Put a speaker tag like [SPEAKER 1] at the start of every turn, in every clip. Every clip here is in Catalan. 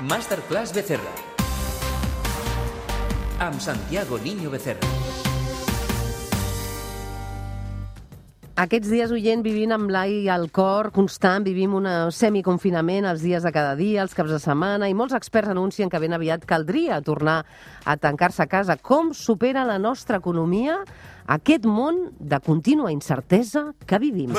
[SPEAKER 1] Masterclass Becerra. Amb Santiago Niño Becerra.
[SPEAKER 2] Aquests dies, oient, vivint amb l'ai al cor constant, vivim un semiconfinament els dies de cada dia, els caps de setmana, i molts experts anuncien que ben aviat caldria tornar a tancar-se a casa. Com supera la nostra economia aquest món de contínua incertesa que vivim?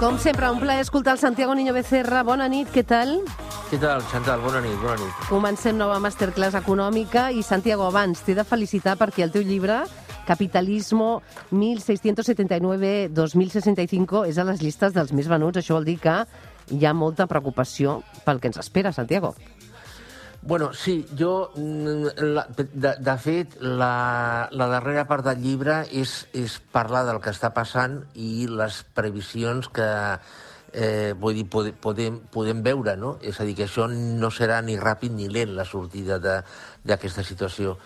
[SPEAKER 2] Com sempre, un plaer escoltar el Santiago Niño Becerra. Bona nit, què tal?
[SPEAKER 3] Què tal, Chantal? Bona nit, bona nit.
[SPEAKER 2] Comencem nova masterclass econòmica i Santiago, abans t'he de felicitar perquè el teu llibre Capitalismo 1679-2065 és a les llistes dels més venuts. Això vol dir que hi ha molta preocupació pel que ens espera, Santiago.
[SPEAKER 3] Bueno, sí, jo, la, de, de fet, la, la darrera part del llibre és, és parlar del que està passant i les previsions que, eh, vull dir, podem, podem, podem veure, no? És a dir, que això no serà ni ràpid ni lent, la sortida d'aquesta situació.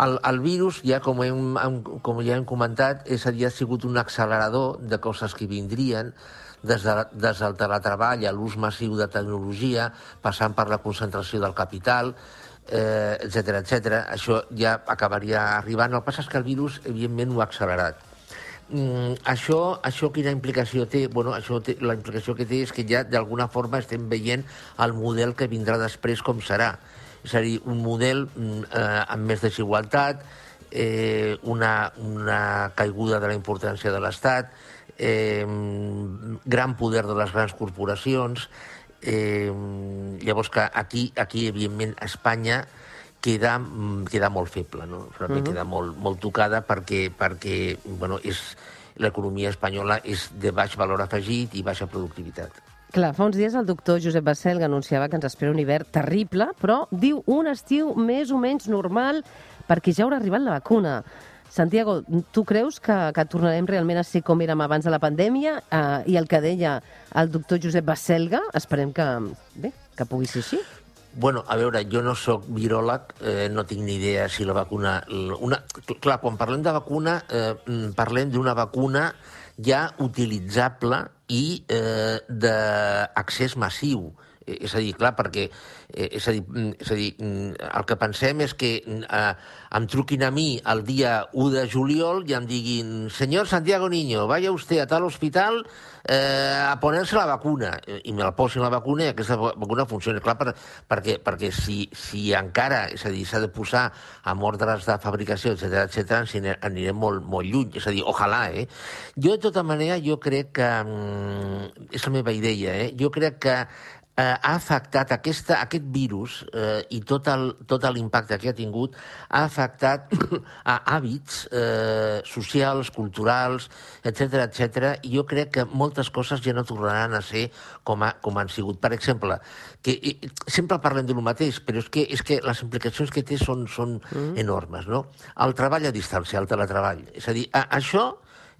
[SPEAKER 3] El, el virus, ja com, hem, com ja hem comentat, és a dir, ha sigut un accelerador de coses que vindrien, des, de, des del teletreball a l'ús massiu de tecnologia, passant per la concentració del capital, eh, etc etc. Això ja acabaria arribant. El que passa és que el virus, evidentment, ho ha accelerat. Mm, això, això quina implicació té? Bueno, això té, la implicació que té és que ja d'alguna forma estem veient el model que vindrà després com serà. És a dir, un model mm, eh, amb més desigualtat, eh, una, una caiguda de la importància de l'Estat, eh, gran poder de les grans corporacions. Eh, llavors que aquí, aquí evidentment, Espanya queda, queda molt feble, no? Uh -huh. queda molt, molt tocada perquè, perquè bueno, és, l'economia espanyola és de baix valor afegit i baixa productivitat.
[SPEAKER 2] Clar, fa uns dies el doctor Josep Basselga anunciava que ens espera un hivern terrible, però diu un estiu més o menys normal perquè ja haurà arribat la vacuna. Santiago, tu creus que, que tornarem realment a ser com érem abans de la pandèmia? Eh, I el que deia el doctor Josep Basselga, esperem que, bé, que pugui ser així.
[SPEAKER 3] Bueno, a veure, jo no sóc viròleg, eh, no tinc ni idea si la vacuna... Una, clar, quan parlem de vacuna, eh, parlem d'una vacuna ja utilitzable i eh, d'accés massiu. Eh, és a dir, clar, perquè eh, és, a dir, mm, és a dir, mm, el que pensem és que eh, em truquin a mi el dia 1 de juliol i em diguin senyor Santiago Niño, vaya usted a tal hospital eh, a poner-se la vacuna i me la posin la vacuna i aquesta vacuna funciona. Clar, per, perquè, perquè si, si encara, és a dir, s'ha de posar amb ordres de fabricació, etc etc, ens anirem molt, molt lluny. És a dir, ojalà, eh? Jo, de tota manera, jo crec que... És la meva idea, eh? Jo crec que eh, ha afectat aquesta, aquest virus eh, i tot l'impacte que ha tingut ha afectat a hàbits eh, socials, culturals, etc etc. i jo crec que moltes coses ja no tornaran a ser com, a, com han sigut. Per exemple, que eh, sempre parlem de lo mateix, però és que, és que les implicacions que té són, són mm. enormes, no? El treball a distància, el teletreball. És a dir, a, això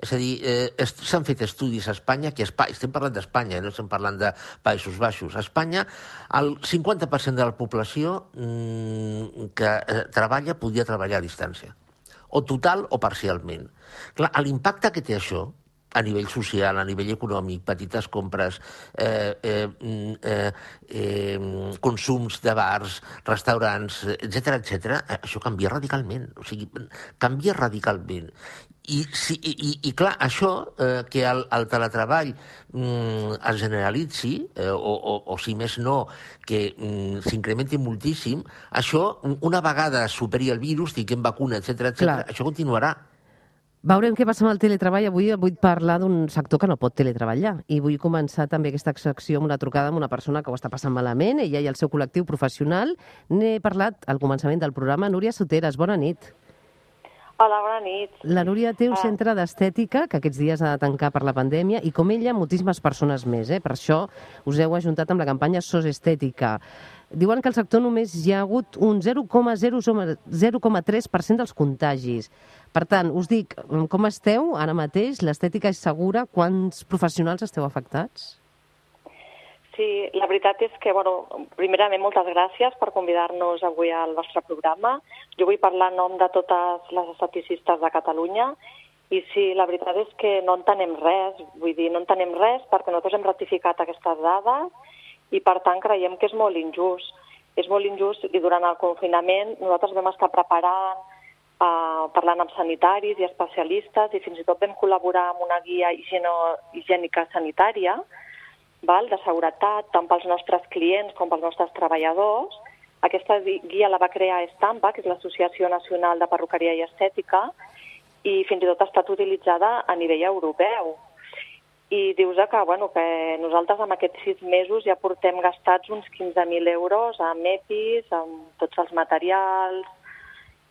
[SPEAKER 3] és a dir, eh, s'han fet estudis a Espanya, que Espanya, estem parlant d'Espanya, eh, no estem parlant de Països Baixos. A Espanya, el 50% de la població mm, que eh, treballa podia treballar a distància, o total o parcialment. Clar, l'impacte que té això, a nivell social, a nivell econòmic, petites compres, eh, eh, mm, eh, eh, consums de bars, restaurants, etc etc, això canvia radicalment. O sigui, canvia radicalment. I, si, i, i clar, això, eh, que el, el teletreball mm, es generalitzi, eh, o, o, o si més no, que mm, s'incrementi moltíssim, això, una vegada superi el virus, tinguem vacuna, etc etc, això continuarà.
[SPEAKER 2] Veurem què passa amb el teletreball. Avui vull parlar d'un sector que no pot teletreballar i vull començar també aquesta secció amb una trucada amb una persona que ho està passant malament, ella i el seu col·lectiu professional. N'he parlat al començament del programa. Núria Soteres, bona nit.
[SPEAKER 4] Hola, bona nit.
[SPEAKER 2] La Núria té un ah. centre d'estètica que aquests dies ha de tancar per la pandèmia i com ella, moltíssimes persones més. Eh? Per això us heu ajuntat amb la campanya SOS Estètica. Diuen que al sector només hi ha hagut un 0,03% dels contagis. Per tant, us dic, com esteu ara mateix? L'estètica és segura? Quants professionals esteu afectats?
[SPEAKER 4] Sí, la veritat és que, bueno, primerament, moltes gràcies per convidar-nos avui al vostre programa. Jo vull parlar en nom de totes les esteticistes de Catalunya I sí, la veritat és que no entenem res, vull dir, no entenem res perquè nosaltres hem ratificat aquestes dades i per tant creiem que és molt injust. És molt injust i durant el confinament nosaltres vam estar preparant, eh, parlant amb sanitaris i especialistes i fins i tot vam col·laborar amb una guia higiènica sanitària val, de seguretat, tant pels nostres clients com pels nostres treballadors. Aquesta guia la va crear Estampa, que és l'Associació Nacional de Perruqueria i Estètica, i fins i tot ha estat utilitzada a nivell europeu. I dius que, bueno, que nosaltres amb aquests sis mesos ja portem gastats uns 15.000 euros amb EPIs, amb tots els materials,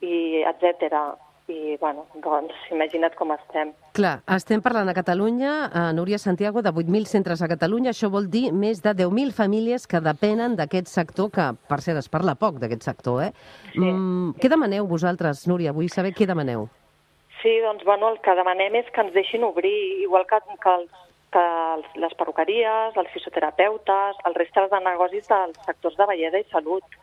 [SPEAKER 4] i etc. I, bueno, doncs, imagina't com estem.
[SPEAKER 2] Clar, estem parlant a Catalunya, a Núria Santiago, de 8.000 centres a Catalunya. Això vol dir més de 10.000 famílies que depenen d'aquest sector, que, per cert, es parla poc d'aquest sector, eh?
[SPEAKER 4] Sí.
[SPEAKER 2] Mm, què demaneu vosaltres, Núria? Vull saber què demaneu.
[SPEAKER 4] Sí, doncs, bueno, el que demanem és que ens deixin obrir, igual que, que, els, que els, les perruqueries, els fisioterapeutes, els restes de negocis dels sectors de bellesa i salut.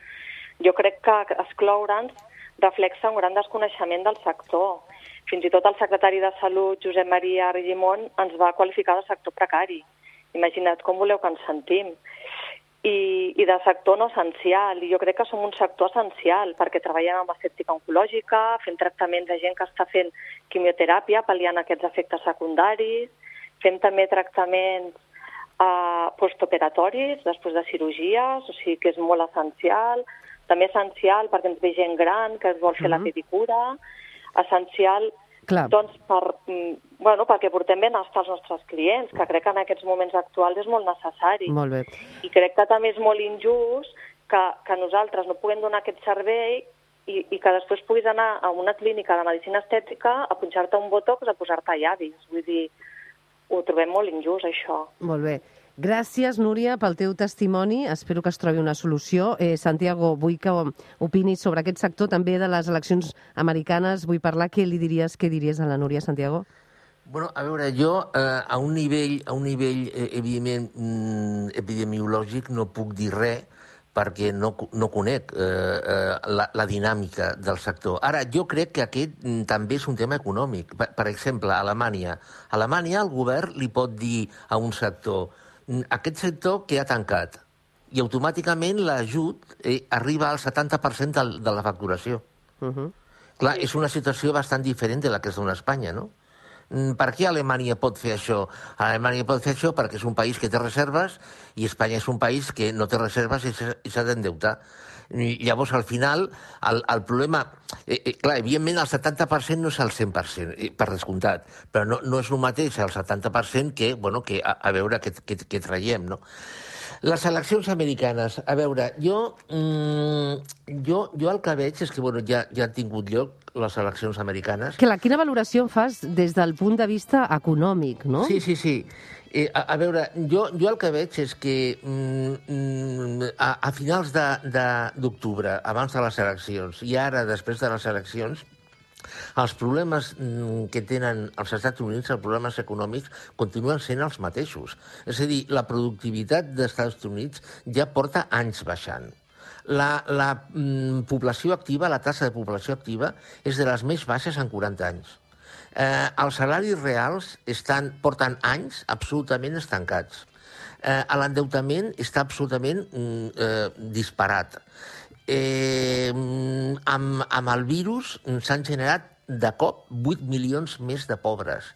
[SPEAKER 4] Jo crec que excloure'ns reflexa un gran desconeixement del sector. Fins i tot el secretari de Salut, Josep Maria Argimon, ens va qualificar de sector precari. Imagina't com voleu que ens sentim. I, i de sector no essencial. I jo crec que som un sector essencial perquè treballem amb asèptica oncològica, fent tractaments de gent que està fent quimioteràpia, pal·liant aquests efectes secundaris, fem també tractaments eh, postoperatoris després de cirurgies, o sigui que és molt essencial. També essencial perquè ens ve gent gran que es vol fer la pedicura. Essencial
[SPEAKER 2] Clar.
[SPEAKER 4] doncs per, mm, bueno, perquè portem benestar als nostres clients, que crec que en aquests moments actuals és molt necessari.
[SPEAKER 2] Molt bé.
[SPEAKER 4] I crec que també és molt injust que, que nosaltres no puguem donar aquest servei i, i que després puguis anar a una clínica de medicina estètica a punxar-te un botox, a posar-te llavis. Vull dir, ho trobem molt injust, això.
[SPEAKER 2] Molt bé. Gràcies, Núria, pel teu testimoni. Espero que es trobi una solució. Eh, Santiago, vull que opinis sobre aquest sector també de les eleccions americanes. Vull parlar. Què li diries, què diries a la Núria, Santiago?
[SPEAKER 3] Bueno, a veure, jo eh, a un nivell, a un nivell eh, evidentment mm, epidemiològic no puc dir res perquè no, no conec eh, eh, la, la dinàmica del sector. Ara, jo crec que aquest mm, també és un tema econòmic. Per, per exemple, a Alemanya. A Alemanya el govern li pot dir a un sector "Mm, aquest sector que ha tancat i automàticament l'ajut eh, arriba al 70% del, de la facturació.
[SPEAKER 2] Uh -huh.
[SPEAKER 3] Clar, és una situació bastant diferent de la que es dona a Espanya, no? Per què Alemanya pot fer això? Alemanya pot fer això perquè és un país que té reserves i Espanya és un país que no té reserves i s'ha d'endeutar. Llavors, al final, el, el problema... Eh, eh, clar, evidentment, el 70% no és el 100%, eh, per descomptat, però no, no és el mateix el 70% que, bueno, que a, a veure què, què, què traiem, no? Les eleccions americanes, a veure, jo, mm, jo, jo el que veig és que bueno, ja, ja han tingut lloc les eleccions americanes.
[SPEAKER 2] Que la, quina valoració fas des del punt de vista econòmic, no?
[SPEAKER 3] Sí, sí, sí. Eh, a, a veure, jo, jo el que veig és que mm, mm, a, a finals de- de- d'octubre, abans de les eleccions, i ara, després de les eleccions, els problemes mm, que tenen els Estats Units, els problemes econòmics, continuen sent els mateixos. És a dir, la productivitat dels Estats Units ja porta anys baixant. La, la mm, població activa, la tassa de població activa, és de les més baixes en 40 anys. Eh, els salaris reals estan, porten anys absolutament estancats. Eh, L'endeutament està absolutament mm, eh, disparat. Eh, amb, amb el virus s'han generat de cop 8 milions més de pobres.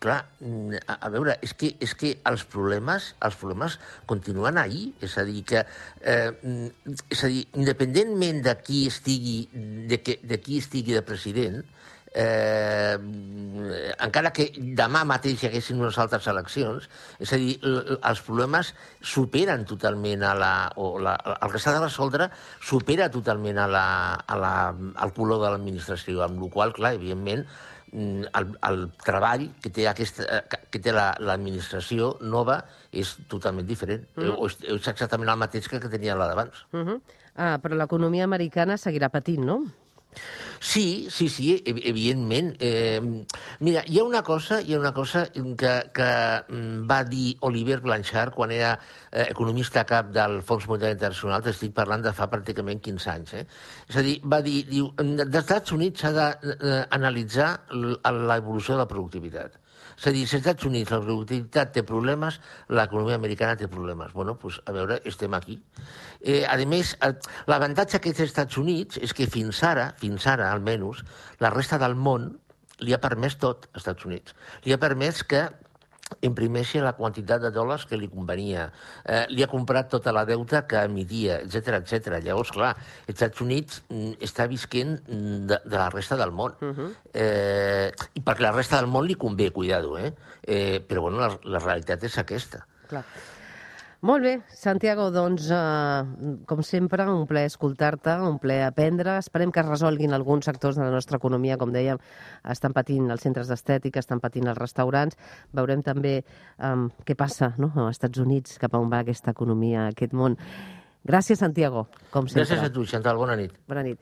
[SPEAKER 3] Clar, a, a veure, és que, és que els problemes els problemes continuen ahí. És a dir, que, eh, és a dir, independentment de qui estigui, de, que, de qui estigui de president, eh, encara que demà mateix hi haguessin unes altres eleccions, és a dir, els problemes superen totalment a la... O la el que s'ha de resoldre supera totalment a la, a la, al color de l'administració, amb la qual clar, evidentment, mm, el, el treball que té, aquesta, eh, que- té la- l'administració nova és totalment diferent. Mm. És, és exactament el mateix que, que tenia la d'abans.
[SPEAKER 2] Uh -huh. ah, però l'economia americana seguirà patint, no?
[SPEAKER 3] Sí, sí, sí, ev- evidentment. Eh, mira, hi ha una cosa, hi ha una cosa que, que mm, va dir Oliver Blanchard quan era eh, economista cap del Fons Monetari Internacional, t'estic parlant de fa pràcticament 15 anys. Eh? És a dir, va dir, diu, dels Estats Units s'ha d'analitzar l'evolució de la productivitat. És a dir, si als Estats Units la productivitat té problemes, l'economia americana té problemes. Bueno, doncs, a veure, estem aquí. Eh, a més, l'avantatge als Estats Units és que fins ara, fins ara almenys, la resta del món li ha permès tot, als Estats Units. Li ha permès que imprimeixi la quantitat de dòlars que li convenia, eh, li ha comprat tota la deuta que emitia, etc etc. Llavors, clar, els Estats Units mm, està visquent mm, de, de la resta del món. Uh -huh. eh, I perquè la resta del món li convé, cuidado, eh? eh però, bueno, la, la realitat és aquesta.
[SPEAKER 2] Clar. Molt bé, Santiago, doncs, eh, com sempre, un ple escoltar-te, un ple aprendre. Esperem que es resolguin alguns sectors de la nostra economia, com dèiem, estan patint els centres d'estètica, estan patint els restaurants. Veurem també eh, què passa no? als Estats Units, cap a on va aquesta economia, aquest món. Gràcies, Santiago, com sempre.
[SPEAKER 3] Gràcies a tu, Chantal, bona nit.
[SPEAKER 2] Bona nit.